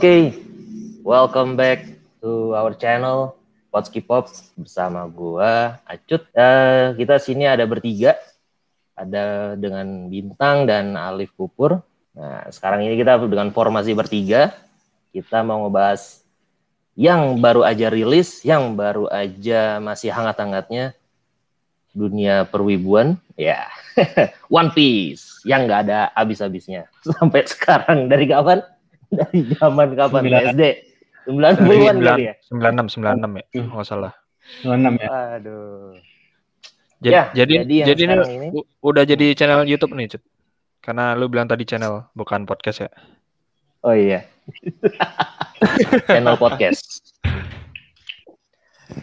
Oke, welcome back to our channel Potski Pops bersama gua Acut. Uh, kita sini ada bertiga, ada dengan Bintang dan Alif Pupur. Nah, sekarang ini kita dengan formasi bertiga, kita mau ngebahas yang baru aja rilis, yang baru aja masih hangat-hangatnya dunia perwibuan, ya One Piece yang nggak ada habis-habisnya sampai sekarang dari kapan? Dari zaman kapan? SD 90-an kali ya? 96 96 ya, nggak salah. 96 ya. Aduh. Jadi Ya, jadi jadi yang jadi ini ini- udah jadi channel YouTube nih, Cut. Karena lu bilang tadi channel bukan podcast ya. Oh iya. Channel podcast.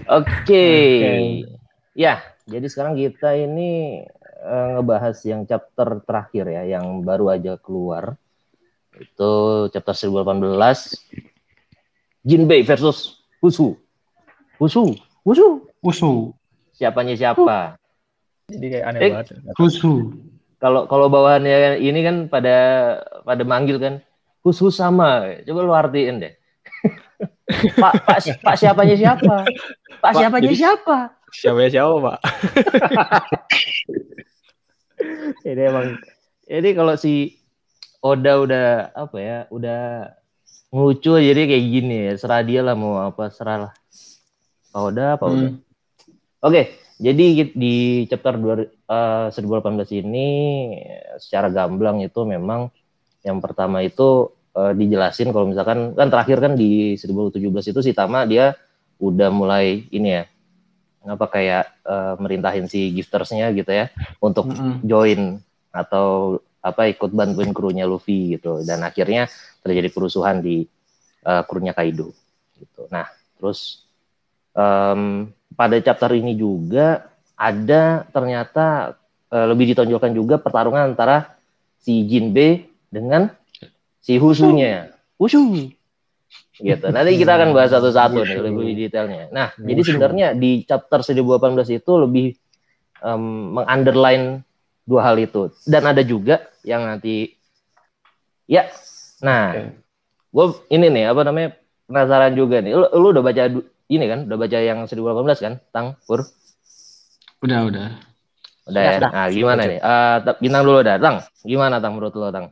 Oke. Ya, jadi sekarang kita ini eh, ngebahas yang chapter terakhir ya, yang baru aja keluar. Itu chapter 1018. Jinbei versus Husu. Husu. Husu. Usu. Siapanya siapa? Jadi kayak aneh Eh, banget. Usu. Kalau kalau bawahannya ini kan pada pada manggil kan Husu sama. Coba lu artiin deh. Pak, Pak, Pak siapanya siapa? Pak Pak, siapanya jadi- siapa? Siapa ya siapa, Pak? Ini emang ini kalau si Oda udah apa ya, udah ngelucu jadi kayak gini ya. Serah dia lah mau apa, serah lah. Pak Oda, Pak Oda. Hmm. Oke, jadi di chapter 2, eh, 1018 ini secara gamblang itu memang yang pertama itu eh, dijelasin kalau misalkan kan terakhir kan di 1017 itu si Tama dia udah mulai ini ya apa kayak eh, merintahin si giftersnya gitu ya untuk Mm-mm. join atau apa ikut bantuin krunya Luffy gitu dan akhirnya terjadi perusuhan di eh, krunya Kaido gitu. Nah, terus em, pada chapter ini juga ada ternyata eh, lebih ditonjolkan juga pertarungan antara si Jinbe dengan si Husunya. Husu. Gitu. Nanti kita akan bahas satu-satu nih lebih detailnya. Nah, jadi Wushu. sebenarnya di chapter 1018 itu lebih em, mengunderline dua hal itu. Dan ada juga yang nanti ya. Nah, Oke. gue ini nih apa namanya penasaran juga nih. Lu, lu udah baca ini kan? Udah baca yang 1018 kan? Tang, Pur? Udah, udah. Udah Ya, ya. udah. Nah, gimana Baca. nih? Eh, t- bintang dulu dah, Tang. Gimana Tang menurut lo, Tang?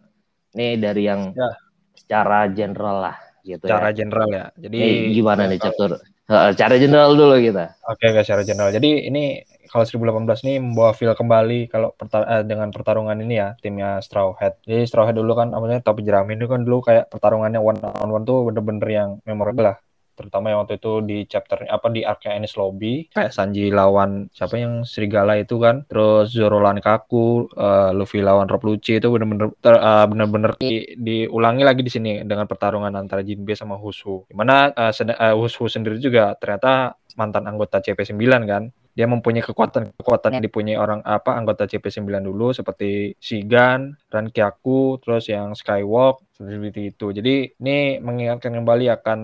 Nih dari yang Ya. secara general lah gitu Secara ya. general ya. Jadi Nih, gimana nih chapter? Cara general dulu kita. Oke, guys, secara general. Jadi ini kalau 1018 ini membawa feel kembali kalau perta- eh, dengan pertarungan ini ya timnya Straw Hat. Jadi Straw Hat dulu kan namanya topi jerami itu kan dulu kayak pertarungannya one on one tuh bener-bener yang memorable lah. Terutama yang waktu itu di chapter apa di arc Ennis Lobby kayak Sanji lawan siapa yang serigala itu kan. Terus Zoro lawan Kaku, eh, Luffy lawan Rob Lucci itu bener-bener ter- eh, bener-bener di- diulangi lagi di sini dengan pertarungan antara Jinbe sama Husu. Di mana sed- eh, Husu sendiri juga ternyata mantan anggota CP9 kan dia mempunyai kekuatan kekuatan yang dipunyai orang apa anggota CP9 dulu seperti Shigan, Rankyaku, terus yang Skywalk seperti itu. Jadi ini mengingatkan kembali akan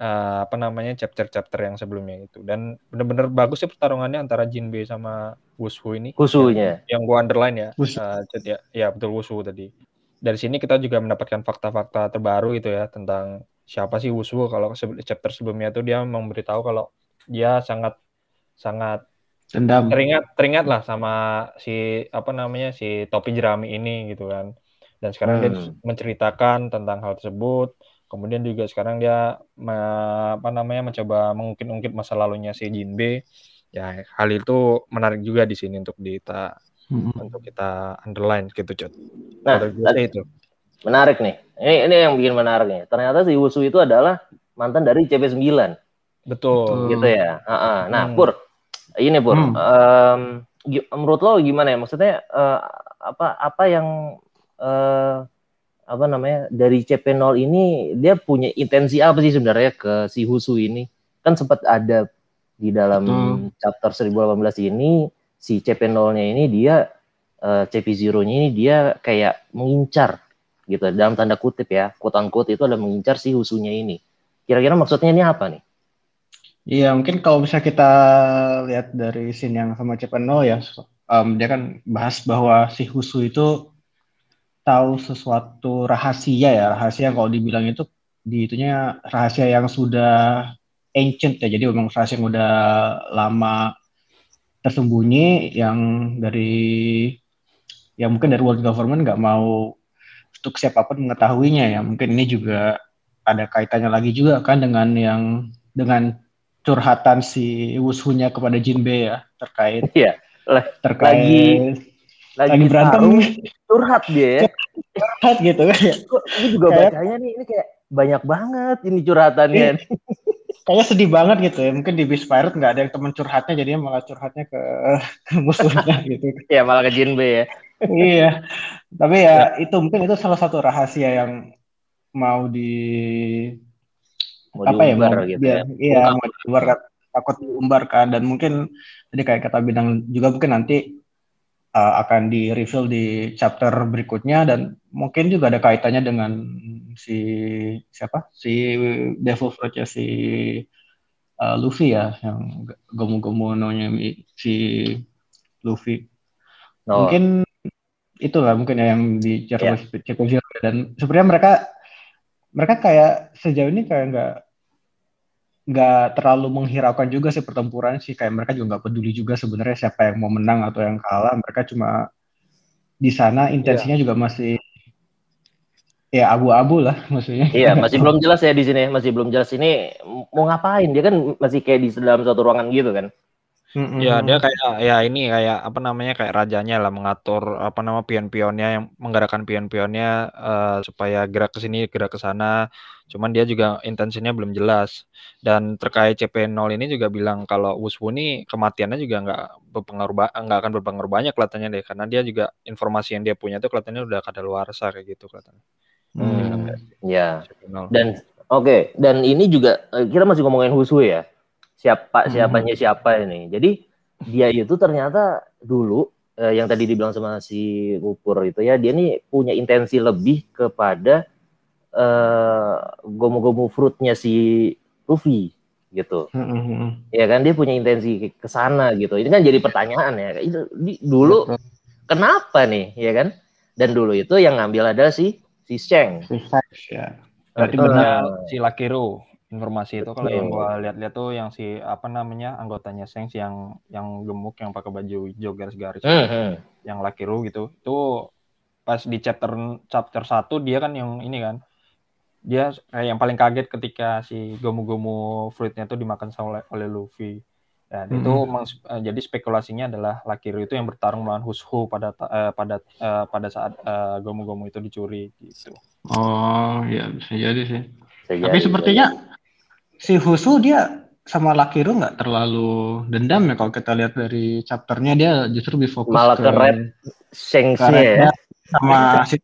eh, apa namanya chapter-chapter yang sebelumnya itu dan benar-benar bagus ya pertarungannya antara Jinbe sama Wushu ini. Husunya. Yang gua underline ya. Wushu. eh, Chat ya, ya betul Wushu tadi. Dari sini kita juga mendapatkan fakta-fakta terbaru gitu ya tentang siapa sih Wushu kalau chapter sebelumnya itu dia memberitahu kalau dia sangat sangat Dendam. teringat teringat lah sama si apa namanya si topi jerami ini gitu kan dan sekarang dia Hmm. menceritakan tentang hal tersebut kemudian juga sekarang dia me- apa namanya mencoba mengungkit-ungkit masa lalunya si Jinbe ya hal itu menarik juga di sini untuk kita Mm-mm. untuk kita underline gitu cut Nah, tadi- itu Menarik nih. Ini ini yang bikin menarik nih. Ternyata si Husu itu adalah mantan dari CP9 betul Betul. gitu ya. Heeh. Nah, Hmm. Pur. Ini Pur. Hmm. Em, gi- menurut lo gimana ya? Maksudnya eh, apa apa yang eh, apa namanya dari CP0 ini dia punya intensi apa sih sebenarnya ke si Husu ini? Kan sempat ada di dalam Betul. chapter 1018 ini si CP0-nya ini dia eh, CP0-nya ini dia kayak mengincar gitu dalam tanda kutip ya, quote unquote itu adalah mengincar si Husunya ini. Kira-kira maksudnya ini apa nih? Iya, mungkin kalau bisa kita lihat dari scene yang sama Cepeno ya, em, dia kan bahas bahwa si Husu itu tahu sesuatu rahasia ya, rahasia kalau dibilang itu di itunya rahasia yang sudah ancient ya. Jadi memang rahasia yang udah lama tersembunyi yang dari yang mungkin dari world government nggak mau untuk siapa pun mengetahuinya ya. Mungkin ini juga ada kaitannya lagi juga kan dengan yang dengan curhatan si Wushunya kepada Jinbe ya terkait Iya. terkait Lagi lagi, lagi berantem curhat dia ya. curhat gitu kan ya. Kok ini juga Kayak- bacanya nih ini kayak banyak banget ini curhatannya. Kayaknya sedih banget gitu ya. Mungkin di Beast Pirate nggak ada yang teman curhatnya, jadinya malah curhatnya ke, ke musuhnya gitu. ya malah ke Jinbe ya. iya. Tapi ya itu mungkin itu salah satu rahasia yang mau di Mau apa ya diumbar mau gitu dia- ya. iya mau diumbar takut diumbarkan dan mungkin tadi kayak kata bidang juga mungkin nanti uh, akan di reveal di chapter berikutnya dan mungkin juga ada kaitannya dengan si siapa? Si Devil Fruit-nya si uh, Luffy ya yang Gomu Gomu no-nya mi- si Luffy. Oh, mungkin itulah mungkin ya yang di Ya. Chico Zero dan sebenarnya mereka mereka kayak sejauh ini kayak nggak nggak terlalu menghiraukan juga sih pertempuran sih kayak mereka juga nggak peduli juga sebenarnya siapa yang mau menang atau yang kalah mereka cuma di sana intensinya juga masih ya abu-abu lah maksudnya Iya, masih belum jelas ya di sini, masih belum jelas ini mau ngapain. Dia kan masih kayak di dalam satu ruangan gitu kan. Mm-mm. Ya dia kayak ya ini kayak apa namanya kayak rajanya lah mengatur apa nama pion-pionnya yang menggerakkan pion-pionnya eh, supaya gerak ke sini gerak ke sana. Cuman dia juga intensinya belum jelas. Dan terkait CP0 ini juga bilang kalau Wushu ini kematiannya juga nggak berpengaruh nggak akan berpengaruh banyak kelihatannya deh karena dia juga informasi yang dia punya tuh kelihatannya udah kadaluarsa kayak gitu kelihatannya. Hmm. Ya. CP0. Dan oke, dan ini juga eh, kita masih ngomongin Husu ya. Siapa Hmm. siapanya siapa ini. Jadi dia itu ternyata dulu eh, yang tadi dibilang sama si Upur itu ya, dia nih punya intensi lebih kepada eh gomu-gomu fruitnya si Luffy gitu. Ya kan dia punya intensi ke sana gitu. Ini kan jadi pertanyaan ya. Itu di- dulu kenapa nih, ya kan? Dan dulu itu yang ngambil adalah si si Sheng. Si Fax, ya berarti benar si Lakiru informasi itu. Kalau yang gua lihat-lihat tuh yang si apa namanya anggotanya Sengs yang yang gemuk yang pakai baju hijau garis-garis Hmm, hmm. yang Lakiru gitu itu pas di chapter chapter 1 dia kan yang ini kan dia kayak yang paling kaget ketika si gomu-gomu fruitnya tuh dimakan sama oleh, oleh Luffy. Dan Mhm. itu meng- eh, jadi spekulasinya adalah Lakiru itu yang bertarung melawan Hushu pada eh, pada eh, pada saat eh, gomu-gomu itu dicuri gitu. Oh ya bisa jadi sih. Bisa Tapi jadi, sepertinya si Husu dia sama Lakiru nggak terlalu dendam ya kalau kita lihat dari chapternya dia justru lebih fokus Malah ke Red ke Sheng-nya ya. Sama si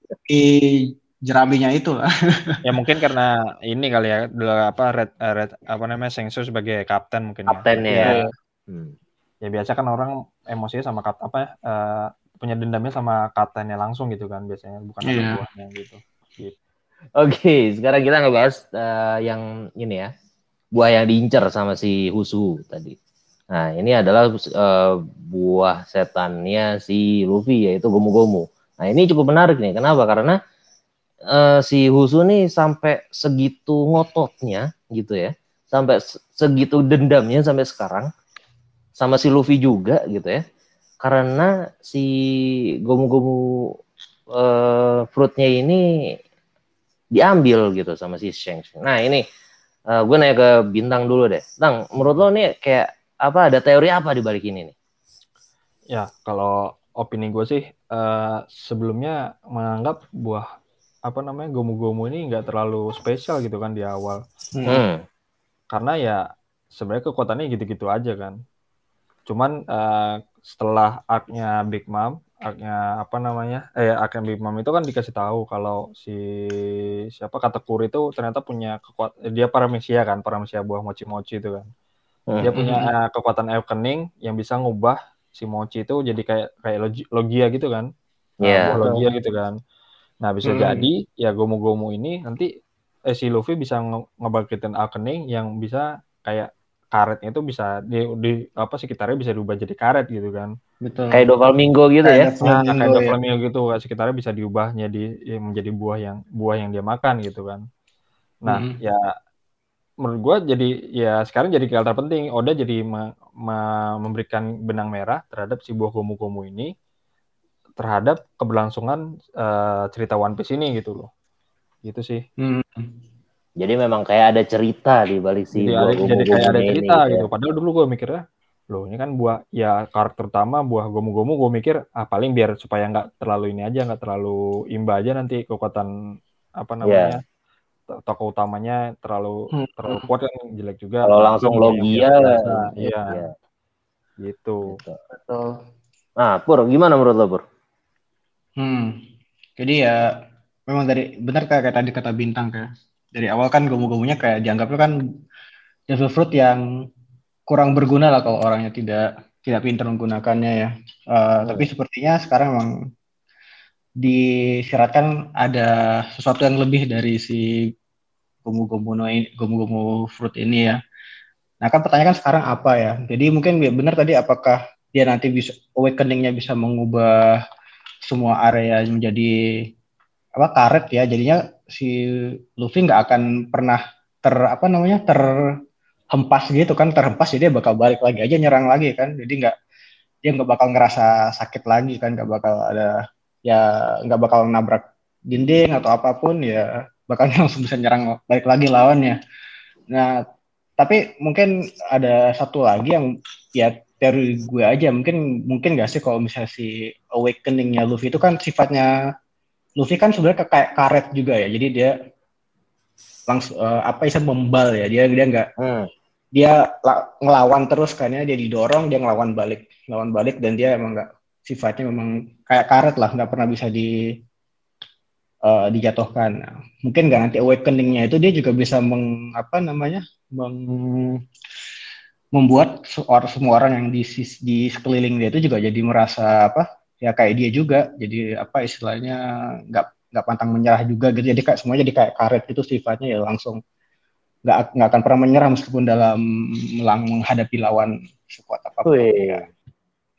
jeraminya itu lah. ya mungkin karena ini kali ya dulu apa red, eh, red apa namanya Sengsu sebagai kapten mungkin ya. ya. ya Hmm. ya biasa kan orang emosinya sama kap apa eh, punya dendamnya sama kaptennya langsung gitu kan biasanya bukan Iya. sama buahnya gitu Oke, sekarang kita ngebahas eh, yang ini ya. Buah yang diincar sama si Husu tadi. Nah, ini adalah eh, buah setannya si Luffy yaitu Gomu-Gomu. Nah, ini cukup menarik nih. Kenapa? Karena eh, si Husu nih sampai segitu ngototnya gitu ya. Sampai se- segitu dendamnya sampai sekarang sama si Luffy juga gitu ya. Karena si Gomu-Gomu eh, fruitnya ini diambil gitu sama si Sheng. Nah ini gue nanya ke Bintang dulu deh. Tang, menurut lo nih kayak apa ada teori apa di balik ini nih? ya kalau opini gue sih eh, sebelumnya menganggap buah apa namanya gomu-gomu ini nggak terlalu spesial gitu kan di awal Hmm. karena ya sebenarnya kekuatannya gitu-gitu aja kan. Cuman eh, setelah arc-nya Big Mom, arc-nya apa namanya? Eh Big Mom itu kan dikasih tahu kalau si siapa Katakuri itu ternyata punya kekuatan dia paramesia kan, paramesia buah mochi-mochi itu kan. Dia Hmm. punya eh, kekuatan awakening yang bisa ngubah si mochi itu jadi kayak kayak logi- logia gitu kan. Nah, Iya. buah logia gitu kan. Nah, bisa Hmm. jadi ya gomu-gomu ini nanti eh, si Luffy bisa nge- ngebangkitin Awakening yang bisa kayak karetnya itu bisa di, di apa sekitarnya bisa diubah jadi karet gitu kan. Betul. Kayak Doflamingo gitu ya? Kayak Nah, Flamingo kayak ya. Doflamingo gitu sekitarnya bisa diubah jadi ya, menjadi buah yang buah yang dia makan gitu kan. Nah, Mhm. ya menurut gua jadi ya sekarang jadi karakter penting. Oda jadi me- me- memberikan benang merah terhadap si buah gomu-gomu ini terhadap keberlangsungan eh, cerita One Piece ini gitu loh. Gitu sih. Hmm. Jadi memang kayak ada cerita di balik si jadi buah ada, jadi kayak ada gomu-gomunya ini cerita gitu ya. gitu. Padahal dulu gue mikirnya, loh ini kan buah ya karakter utama buah gomu-gomu gue mikir ah paling biar supaya nggak terlalu ini aja nggak terlalu imba aja nanti kekuatan apa namanya to- tokoh utamanya terlalu Hmm. terlalu kuat kan jelek juga. Kalau langsung yang Logia, iya Iya, gitu. gitu. Betul. Nah, Pur, gimana menurut lo, Pur? Hmm. Jadi ya memang dari benar kayak, kayak tadi kata bintang kayak dari awal kan gomu-gomunya kayak dianggapnya kan devil fruit yang kurang berguna lah kalau orangnya tidak tidak pintar menggunakannya ya. Eh, Tapi sepertinya sekarang memang disyaratkan ada sesuatu yang lebih dari si gomu-gomu gomu-gomu fruit ini ya. Nah kan pertanyaan kan sekarang apa ya? Jadi mungkin benar tadi apakah dia nanti bisa awakening-nya bisa mengubah semua area menjadi apa karet ya jadinya si Luffy nggak akan pernah ter apa namanya terhempas gitu kan terhempas jadi dia bakal balik lagi aja nyerang lagi kan. Jadi nggak dia nggak bakal ngerasa sakit lagi kan nggak bakal ada ya nggak bakal nabrak dinding atau apa pun ya bakal langsung bisa nyerang balik lagi lawannya. Nah tapi mungkin ada satu lagi yang ya teori gue aja mungkin mungkin gak sih kalau misalnya si awakeningnya Luffy itu kan sifatnya Luffy kan sebenarnya kayak karet juga ya jadi dia langsung eh, apa bisa membal ya. Dia dia nggak Hmm. dia la- ngelawan terus kan ya. Dia didorong dia ngelawan balik ngelawan balik dan dia emang nggak sifatnya memang kayak karet lah. Nggak pernah bisa di eh, dijatuhkan. Nah, mungkin nggak nanti awakeningnya itu dia juga bisa meng apa namanya meng- membuat seor- semua orang yang di di sekeliling dia itu juga jadi merasa apa ya kayak dia juga. Jadi apa istilahnya nggak nggak pantang menyerah juga gitu jadi kayak semuanya jadi kayak karet gitu sifatnya ya langsung nggak nggak akan pernah menyerah meskipun dalam melang menghadapi lawan sekuat apa pun Wih. ya.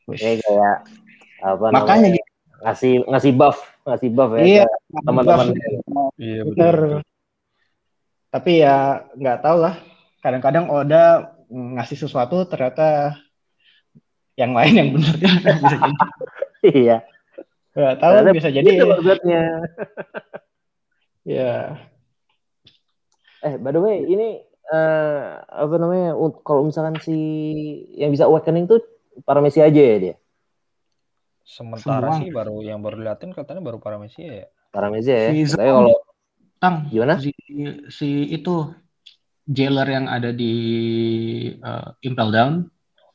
Kayak apa Makanya namanya? gitu. ngasih ngasih buff, ngasih buff ya Iya, teman-teman. Iya bener. Tapi ya nggak tahu lah. Kadang-kadang Oda ngasih sesuatu ternyata yang lain yang benar kan bisa jadi. Iya. Nggak tahu Ternyata bisa jadi. Itu maksudnya. Ya. Eh, by the way, ini eh, apa namanya? Kalau misalkan si yang bisa awakening tuh Paramesi aja ya dia. Sementara Semua. sih baru yang baru liatin katanya baru Paramecia ya. Paramesi ya. Si Tapi kalau Tang, gimana? si, si itu jailer yang ada di uh, Impel Down,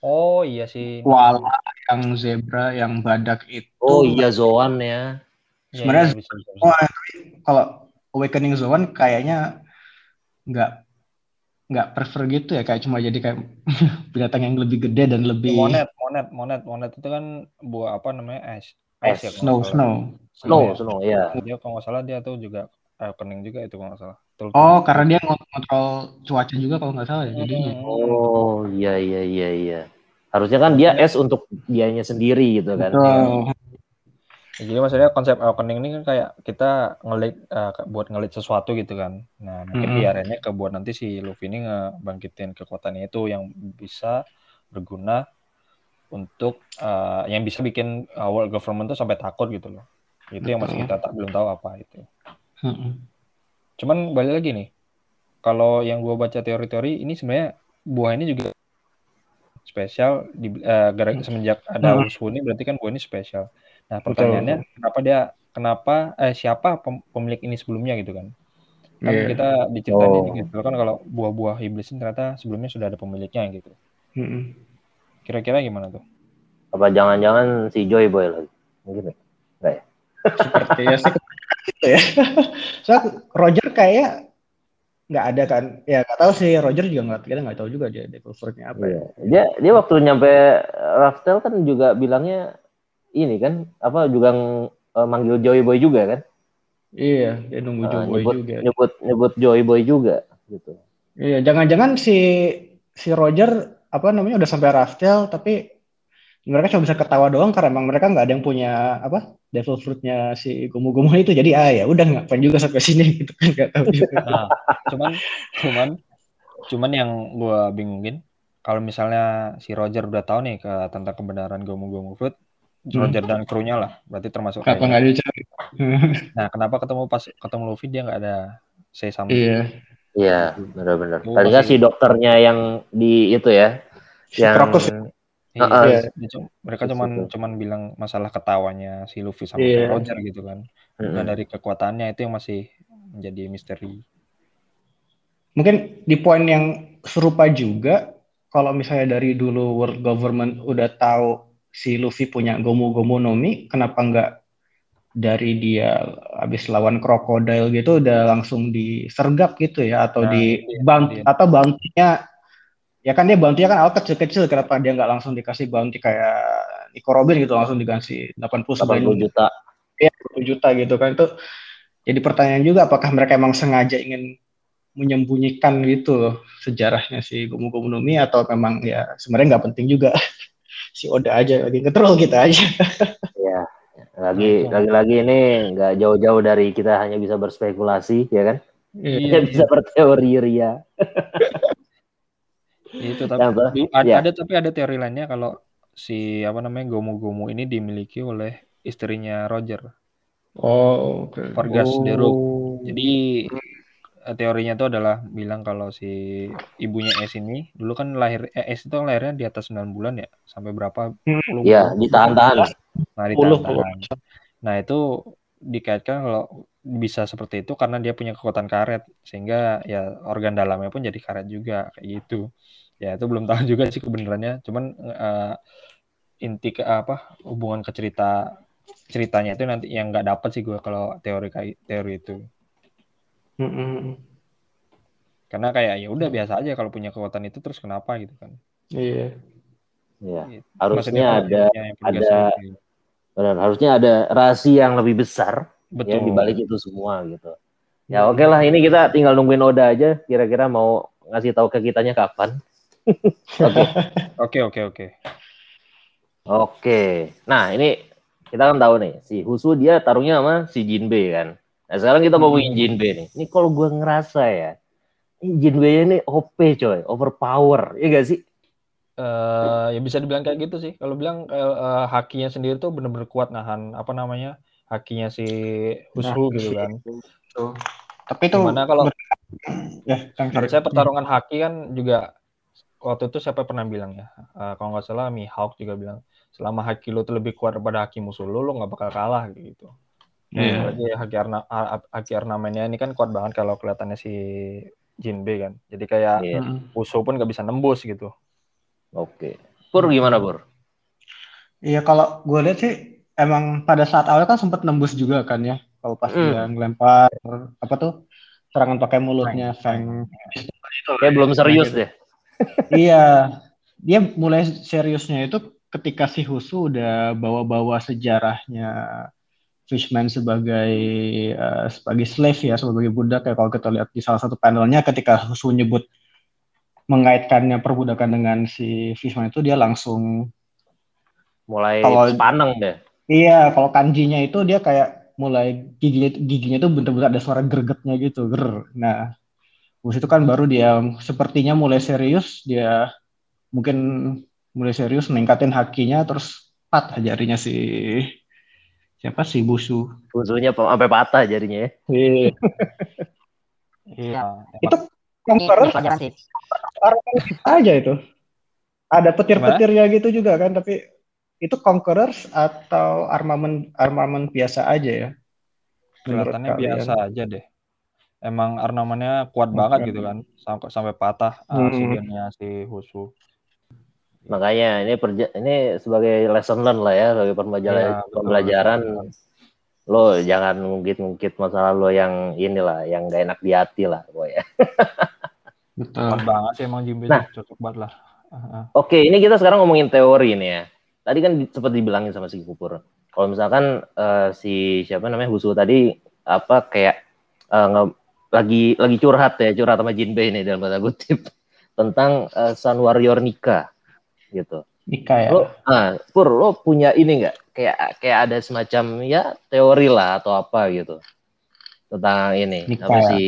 Oh iya sih. koala, yang zebra, yang badak itu. Oh iya Zoan ya. Iya, sebenarnya iya, bisa, bisa, bisa. Wah, kalau Awakening Zone kayaknya nggak nggak prefer gitu ya kayak cuma jadi kayak binatang yang lebih gede dan lebih Monet, monet, monet, monet itu kan buah apa namanya es. Es, ya, snow snow. Snow, ya. snow ya. Dia kalau nggak salah dia tuh juga eh, kening juga itu kalau nggak salah. Betul. Oh, karena dia ngont- ngontrol cuaca juga kalau nggak salah ya jadinya. Hmm. Oh iya iya iya iya. Harusnya kan dia es untuk dianya sendiri gitu kan. Betul. Ya, jadi maksudnya konsep awakening ini kan kayak kita ngelit eh, buat ngelit sesuatu gitu kan. Nah, mungkin di arenanya ke buat nanti si Luffy ini ngebangkitin kekuatannya itu yang bisa berguna untuk eh, yang bisa bikin eh, world government tuh sampai takut gitu loh. Itu yang masih kita tak belum tahu apa itu. Mm-mm. Cuman balik lagi nih. Kalau yang gua baca teori-teori ini sebenarnya buah ini juga spesial di eh, gara semenjak ada Hmm. Usu ini berarti kan buah ini spesial. Nah, pertanyaannya kenapa dia kenapa eh siapa pem- pemilik ini sebelumnya gitu kan? Kan Iya. kita diceritain Oh. ini gitu kan kalau buah-buah iblis ini ternyata sebelumnya sudah ada pemiliknya gitu. Mm-mm. Kira-kira gimana tuh? Apa jangan-jangan si Joy Boy lagi? Mungkin ya? Sepertinya sih gitu ya. Soalnya Roger kayak nggak ada kan? Ya nggak tahu sih Roger juga nggak kita nggak tahu juga dia devil fruitnya apa ya. Iya. Dia dia waktu nyampe Raftel kan juga bilangnya ini kan apa juga ng- eh, manggil Joy Boy juga kan? Iya, dia nunggu Eh, Joe Boy nyebut, juga. nyebut nyebut Joy Boy juga gitu. Iya, jangan-jangan si si Roger apa namanya udah sampai Raftel tapi mereka cuma bisa ketawa doang karena emang mereka nggak ada yang punya apa devil fruitnya si Gomu-Gomu itu jadi ah ya udah ngapain juga sampai sini gitu kan nggak tahu juga. Nah, cuman cuman cuman yang gue bingungin kalau misalnya si Roger udah tahu nih ke tentang kebenaran Gomu Fruit, Roger dan krunya lah, berarti termasuk Kenapa nggak dicari? Nah, kenapa ketemu pas ketemu Luffy dia nggak ada say something? Iya. Iya, benar-benar. Oh, Tadi kan si dokternya yang di itu ya, Si yang Krokus Iya, Heeh. Iya. dia cum- mereka cuman cuman bilang masalah ketawanya si Luffy sama Iya. Roger gitu kan. Nah, Mm-mm. dari kekuatannya itu yang masih menjadi misteri. Mungkin di poin yang serupa juga, kalau misalnya dari dulu world government udah tahu si Luffy punya Gomu Gomu no Mi, kenapa nggak dari dia habis lawan krokodil gitu udah langsung disergap gitu ya atau Nah, di iya, iya. atau bounty-nya ya kan dia bounty-nya kan awal kecil-kecil kenapa dia nggak langsung dikasih bounty kayak Nico Robin gitu langsung dikasih 80 sampai 80 juta. 10 juta gitu kan itu jadi pertanyaan juga apakah mereka emang sengaja ingin menyembunyikan gitu loh sejarahnya si Gomu Gomu no Mi atau memang ya sebenarnya nggak penting juga si Oda aja lagi ngetrol kita aja Ya. Lagi lagi-lagi ini nggak jauh-jauh dari kita hanya bisa berspekulasi, ya kan? Iya, Hanya bisa berteori ria. Itu tapi Apa? du- ada, Iya. ada tapi ada teori lainnya kalau si apa namanya Gomu Gomu ini dimiliki oleh istrinya Roger, oh oke Vargas Oh. Deruk. Jadi eh, teorinya itu adalah bilang kalau si ibunya Es ini dulu kan lahir eh, Es itu lahirnya di atas 9 bulan ya, sampai berapa? Puluh Ya, bulan. ditahan-tahan. Nah, Puluh, ditahan-tahan. Nah, itu dikaitkan kalau bisa seperti itu karena dia punya kekuatan karet sehingga ya organ dalamnya pun jadi karet juga kayak gitu. Ya, itu belum tahu juga sih kebenarannya. Cuman eh, inti ke apa hubungan ke cerita ceritanya itu nanti yang nggak dapat sih gue kalau teori kayak teori itu. Mm-mm. Karena kayak ya udah biasa aja kalau punya kekuatan itu terus kenapa gitu kan. iya Ya. Gitu. Harusnya Maksudnya ada ada- gitu. benar, harusnya ada rahasia yang lebih besar ya betul. di balik itu semua gitu. Ya oke lah, ini kita tinggal nungguin Oda aja. Kira-kira mau ngasih tahu ke kitanya kapan? Oke. Oke, oke, oke. Oke. Nah, ini kita kan tahu nih, si Husu dia taruhnya sama si Jinbe kan. Nah, sekarang kita ngomongin Jinbe nih. Ini kalau gua ngerasa ya, ini Jinbe ini OP coy, overpower. Iya gak sih? eh ya bisa dibilang kayak gitu sih. Kalau bilang eh, eh, hakinya sendiri tuh bener-bener kuat nahan apa namanya hakinya si Hushu gitu kan. Tuh. tapi itu Gimana kalau ya kan saya pertarungan haki kan juga waktu itu siapa pernah bilang ya? Eh, kalau nggak salah Mihawk juga bilang selama haki lo tuh lebih kuat daripada haki musuh lo, lo nggak bakal kalah gitu. Iya. Apalagi haki arna haki ornamennya ini kan kuat banget kalau kelihatannya si Jinbe kan. Jadi kayak. Mm-mm. Hushu pun nggak bisa nembus gitu. Oke. Pur gimana, Pur? Iya kalau gue lihat sih emang pada saat awal kan sempat nembus juga kan ya. Kalau pas Hmm. dia ngelempar apa tuh serangan pakai mulutnya Fang. Kayak belum serius deh. Iya, dia mulai seriusnya itu ketika si Husu udah bawa-bawa sejarahnya Fishman sebagai eh, sebagai slave ya, sebagai budak ya kalau kita lihat di salah satu panelnya ketika Husu nyebut mengaitkannya perbudakan dengan si Fishman itu dia langsung Mulai Kalau- sepaneng deh. Iya, kalau kanjinya itu dia kayak mulai giginya giginya tuh bener-bener ada suara gregetnya gitu, ger. Nah, habis itu kan baru dia sepertinya mulai serius, dia mungkin mulai serius meningkatin hakinya terus patah jarinya si siapa sih Busu. Husunya sampai patah jadinya ya. Iya. Iya. Itu conqueror pelajaran sih. aja itu. Ada petir-petirnya gitu juga kan, tapi itu conquerors atau armament armament biasa aja ya? Kelihatannya biasa aja deh. Emang ornamennya kuat Oke. banget gitu kan, sampai sampai patah uh, Hmm. sidennya si Husu. Makanya ini perja- ini sebagai lesson learn lah ya, sebagai pembelajaran, Iya, betul. pembelajaran lo jangan ngungkit-ngungkit masalah lo yang inilah, yang gak enak di hati lah, boy. Betul. Kuat banget sih emang Jimbe Nah. cocok banget lah. Uh, uh. Oke, ini kita sekarang ngomongin teori nih ya. Tadi kan di- sempat dibilangin sama si Kupur. Kalau misalkan eh, si siapa namanya Husu tadi apa kayak nge- lagi lagi curhat ya, curhat sama Jinbei nih dalam tanda kutip tentang eh, Sun Warrior Nika gitu. Nikah ya. Lo, ah, Pur, lo punya ini nggak? Kayak kayak ada semacam ya teori lah atau apa gitu tentang ini Nikah apa ya. si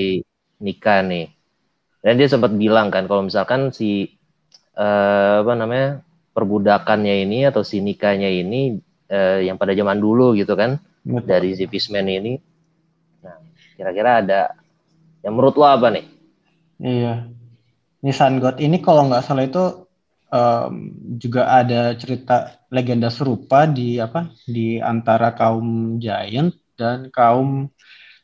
nikah nih. Dan dia sempat bilang kan kalau misalkan si eh, apa namanya perbudakannya ini atau si nikahnya ini eh, yang pada zaman dulu gitu kan Betul. dari si Fishman ini. Nah, kira-kira ada yang menurut lo apa nih? Iya. Ini Sun God ini kalau nggak salah itu em, juga ada cerita legenda serupa di apa di antara kaum Giant dan kaum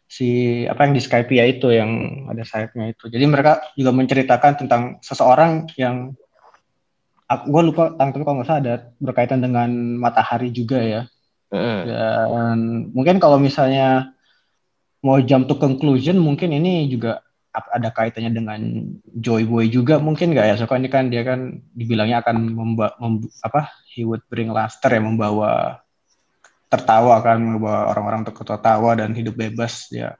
si apa yang di Skypia itu yang ada sayapnya itu. Jadi mereka juga menceritakan tentang seseorang yang gue lupa tapi kalau nggak salah ada berkaitan dengan matahari juga ya. Dan mungkin kalau misalnya mau jump to conclusion, mungkin ini juga ada kaitannya dengan Joy Boy juga mungkin nggak ya? Soalnya ini kan dia kan dibilangnya akan memba mem- apa? He would bring laughter ya, membawa tertawa kan, membawa orang-orang untuk tertawa dan hidup bebas ya.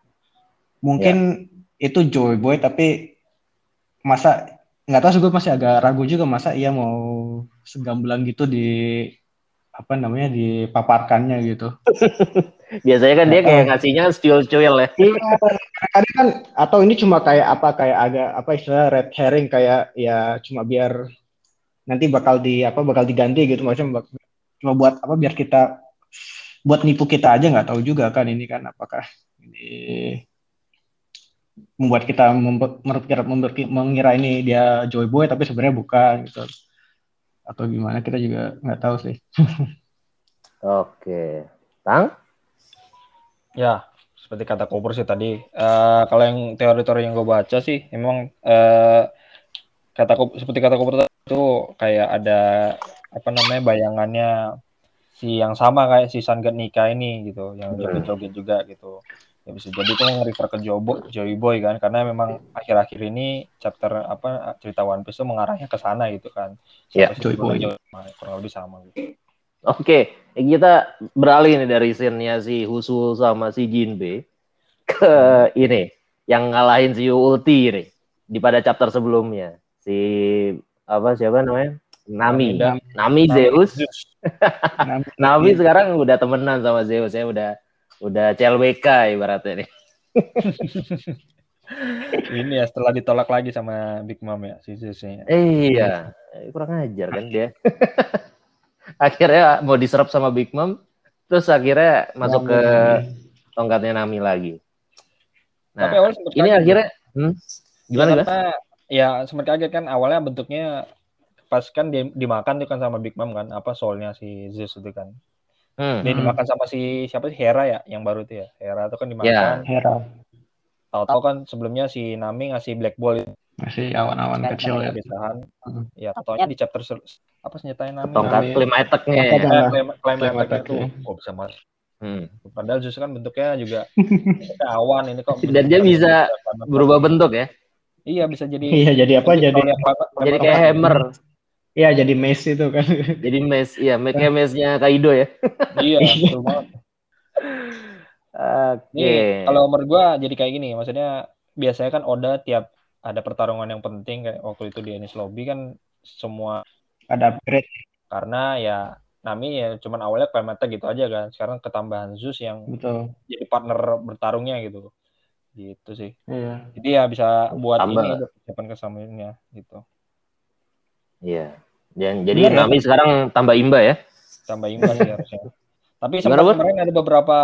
Mungkin itu Joy Boy tapi masa nggak tahu sih gue masih agak ragu juga masa ia mau segambelan gitu di apa namanya dipaparkannya gitu. Biasanya kan dia kayak ngasihnya cuil-cuil ya. Iya, kadang kan atau ini cuma kayak apa kayak agak apa istilah red herring kayak ya cuma biar nanti bakal di apa bakal diganti gitu macam cuma buat apa biar kita buat nipu kita aja nggak tahu juga kan ini kan apakah ini membuat kita member- mengira ini dia Joy Boy tapi sebenarnya bukan gitu atau gimana kita juga nggak tahu sih. Oke. Tang? Ya, seperti kata Koper sih tadi. Eh, kalau yang teori-teori yang gue baca sih, emang eh, kata seperti kata tadi itu kayak ada apa namanya bayangannya si yang sama kayak si Sangat nikah ini gitu, yang Hmm. joget-joget juga gitu. Ya bisa jadi itu nge-refer ke Jobo, Joy Boy kan, karena memang akhir-akhir ini chapter apa cerita One Piece itu mengarahnya ke sana gitu kan. Ya, Sampai Joy Boy. Kurang lebih sama gitu. Oke, kita beralih nih dari scene-nya si Husul sama si Jinbe ke ini yang ngalahin si Ulti nih di pada chapter sebelumnya. Si apa siapa namanya? Nami. Nami Nami Zeus. Nah, Nami sekarang udah temenan sama Zeus ya, udah udah CLBK ibaratnya nih. Ini ya setelah ditolak lagi sama Big Mom ya si Zeus-nya. Iya, Eh, kurang ajar kan dia. akhirnya mau diserap sama Big Mom, terus akhirnya masuk ke tongkatnya Nami lagi. Nah, ini kaget. akhirnya hmm, gimana ya, karena ya sempat kaget kan awalnya bentuknya pas kan dia dimakan tuh kan sama Big Mom kan apa soulnya si Zeus itu kan Hmm. dia Hmm. dimakan sama si siapa sih Hera ya yang baru tuh ya Hera tuh kan dimakan Ya. Hera tahu-tahu kan sebelumnya si Nami ngasih Black Ball itu masih awan-awan kan kecil ya. kebiasaan Hmm. ya taunya di chapter apa senjatanya Nami Tongkat attack-nya ya. Attack, itu ya. oh bisa mas Hmm. padahal Zeus kan bentuknya juga awan ini kok Dan dia bisa Berubah bentuk ya. iya bisa jadi Iya jadi apa? Jadi Jadi kayak hammer. Iya jadi mace itu kan. Jadi mes, iya, kayak mesnya Kaido ya. iya betul banget Oke. Kalau menurut gua jadi kayak gini, maksudnya biasanya kan Oda tiap ada pertarungan yang penting kayak waktu itu di Enies Lobby kan semua Ada upgrade. karena ya Nami ya cuman awalnya Clementa gitu aja kan. Sekarang ketambahan Zeus yang Betul. jadi partner bertarungnya gitu. Gitu sih. Iya. Jadi ya bisa buat Tambah. ini persiapan kesampaiannya gitu. Iya. Dan jadi Bener ya? Nami sekarang tambah imba ya. Tambah imbas sih harusnya. Tapi sempat Bur? kemarin ada beberapa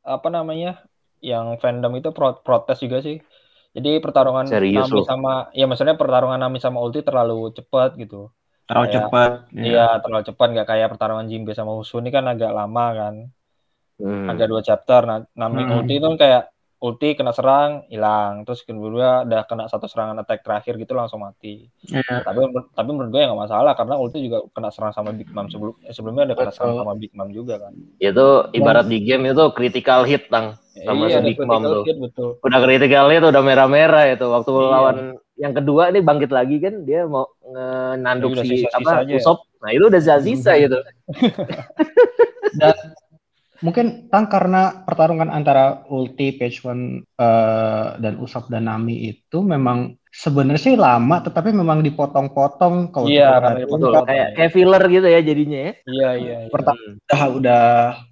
apa namanya yang fandom itu pro- protes juga sih. Jadi pertarungan Serius Nami lu? sama ya maksudnya pertarungan Nami sama Ulti terlalu cepat gitu. Terlalu Kayak- cepat. Iya, terlalu cepat nggak kayak pertarungan Jinbe sama Husu ini kan agak lama kan. Hmm. Agak dua chapter. Nah, Nami Hmm. Ulti itu kan kayak ulti kena serang hilang, terus kedua udah kena satu serangan attack terakhir gitu langsung mati. Iya. Tapi tapi menurut gue ya nggak masalah karena ulti juga kena serang sama Big Mom sebelum eh, sebelumnya ada kena serang sama Big Mom juga kan. Itu ibarat di game itu critical hit tang. Sama Mom critical tuh. betul. Udah critical hit udah merah-merah itu waktu Iya. lawan yang kedua ini bangkit lagi kan dia mau nanduk Iya, si apa. Usop. Nah, itu udah sisa-sisa gitu. Dan mungkin tang karena pertarungan antara Ulti, Page One uh, dan Usop dan Nami itu memang sebenarnya sih lama, tetapi memang dipotong-potong kalau Iya, kayak kayak filler gitu ya jadinya ya. Iya iya. iya. Pertama udah udah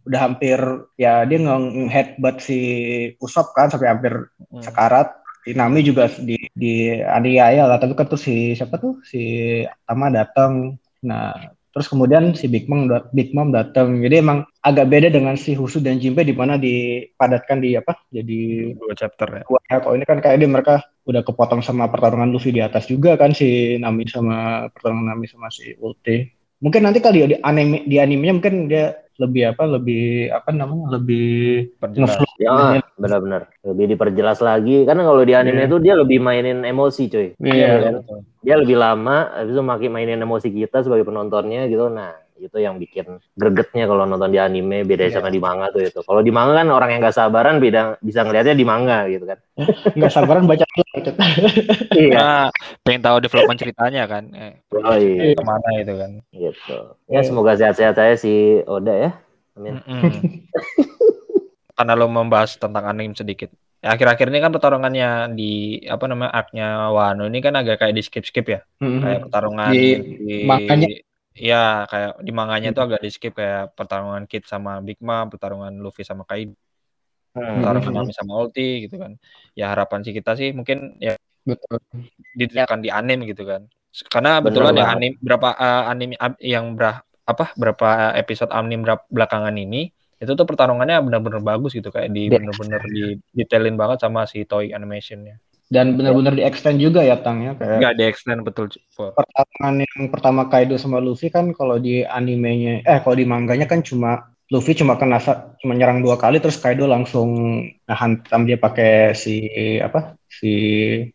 udah hampir ya dia nge-headbutt si Usop kan sampai hampir Hmm. sekarat. Si Nami juga di di aniaya lah, tapi kan tuh si siapa tuh si Tama datang. Nah, terus kemudian si Big Mom Big Mom datang. Jadi emang agak beda dengan si Husu dan Jinbe di mana dipadatkan di apa? Jadi Dua chapter ya. dua ya. Kalau ini kan kayak dia mereka udah kepotong sama pertarungan Luffy di atas juga kan si Nami sama pertarungan Nami sama si Ulti. Mungkin nanti kali ya di anime di animenya mungkin dia lebih apa lebih apa namanya lebih ngeflow Ya, benar-benar. Lebih diperjelas lagi karena kalau di anime Iya. itu dia lebih mainin emosi, cuy. Iya. kan? Dia lebih lama habis itu makin mainin emosi kita sebagai penontonnya gitu. Nah, itu yang bikin gregetnya kalau nonton di anime beda Iya. sama di manga tuh itu. Kalau di manga kan orang yang gak sabaran beda bisa ngelihatnya di manga gitu kan. nggak sabaran baca gitu. Iya. Nah, pengen tahu development ceritanya kan. Eh, Oh, iya. ke mana itu kan. Gitu. Ya semoga sehat-sehat saya si Oda ya. Amin. Mm-mm. Karena lo membahas tentang anime sedikit. Ya, akhir-akhir ini kan pertarungannya di apa namanya arc-nya Wano ini kan agak kayak di skip-skip ya. Kayak pertarungan Di di, manganya. Iya, kayak di manganya itu agak di skip kayak pertarungan Kid sama Big Mom, pertarungan Luffy sama Kaido, Hmm. pertarungan. Nami sama Ulti gitu kan. Ya harapan sih kita sih mungkin ya Betul. di anime gitu kan. Karena betulan ya banget. anime berapa eh, anime yang berapa apa berapa episode anime belakangan ini itu tuh pertarungannya benar-benar bagus gitu kayak di benar-benar di detailin banget sama si Toy Animationnya. Dan benar-benar di extend juga ya Tang ya kayak Enggak di extend betul. Pertarungan yang pertama Kaido sama Luffy kan kalau di animenya eh kalau di manganya kan cuma Luffy cuma kena cuma nyerang dua kali terus Kaido langsung hantam dia pakai si apa si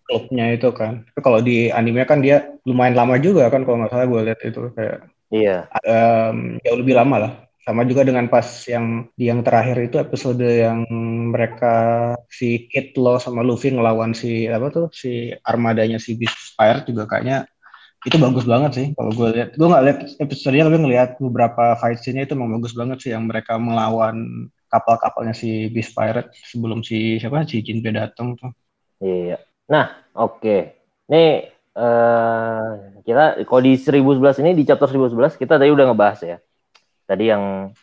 klubnya itu kan. Tapi kalau di animenya kan dia lumayan lama juga kan kalau nggak salah gue lihat itu kayak Iya. em, jauh lebih lama lah. Sama juga dengan pas yang di yang terakhir itu episode yang mereka si Kid Law sama Luffy ngelawan si apa tuh si armadanya si Beast Fire juga kayaknya itu bagus banget sih kalau gue lihat. Gue nggak lihat episodenya tapi ngelihat beberapa fight scene-nya itu memang bagus banget sih yang mereka melawan kapal-kapalnya si Beast Pirate sebelum si siapa si Jinbe datang tuh. Iya. Nah, oke. Nih eh kita kalau di 1011 ini di chapter 1011 kita tadi udah ngebahas ya. Tadi yang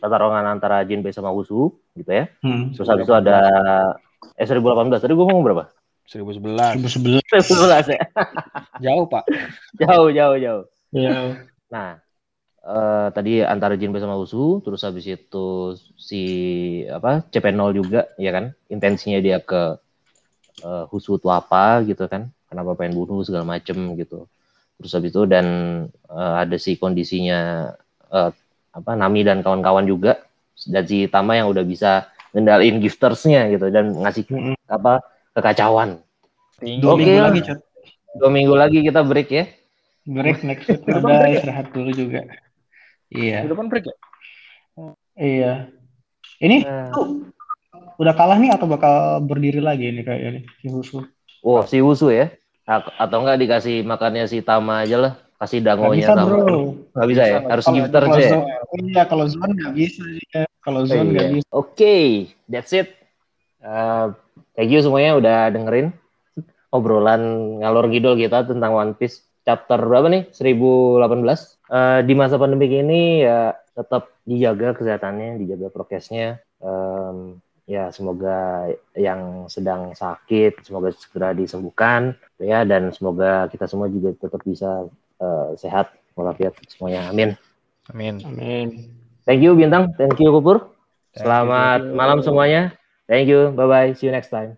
pertarungan antara Jinbe sama Usu gitu ya. Hmm. Terus habis itu ada eh 2018. Tadi gue ngomong berapa? 2011. 2011. 2011 ya. Jauh, Pak. jauh, jauh, jauh. Iya. Nah, eh tadi antara Jinbe sama Usu, terus habis itu si apa CP0 juga, ya kan? Intensinya dia ke eh, Husu itu apa gitu kan? Kenapa pengen bunuh segala macem gitu. Terus habis itu dan eh, ada si kondisinya eh, apa Nami dan kawan-kawan juga dan si Tama yang udah bisa ngendaliin giftersnya gitu dan ngasih Mm-mm. apa kekacauan. Dua Oke minggu lagi, Cot. Dua minggu lagi kita break ya. Break next week Udah ada break ya? istirahat dulu juga. Iya. Depan break ya? Iya. Ini Nah. tuh udah kalah nih atau bakal berdiri lagi ini kayaknya nih si Husu. Oh, si Wusu ya? A- Atau enggak dikasih makannya si Tama aja lah. Kasih Nggak dangonya bisa Tama. bro. Nggak bisa ya? Bisa, Harus Kalau- gifter aja ya? zone- Iya kalau zone nggak bisa dia. Kalau zone nggak Iya. bisa. Oke, that's it. Uh, thank you semuanya udah dengerin obrolan ngalor ngidol kita tentang One Piece chapter berapa nih? 1018. Uh, di masa pandemi ini ya tetap dijaga kesehatannya, dijaga prokesnya. Um, ya semoga yang sedang sakit semoga segera disembuhkan ya dan semoga kita semua juga tetap bisa uh, sehat walafiat semuanya. Amin. Amin. Amin. Thank you Bintang, thank you Kupur. Thank Selamat you. malam semuanya. Thank you. Bye bye. See you next time.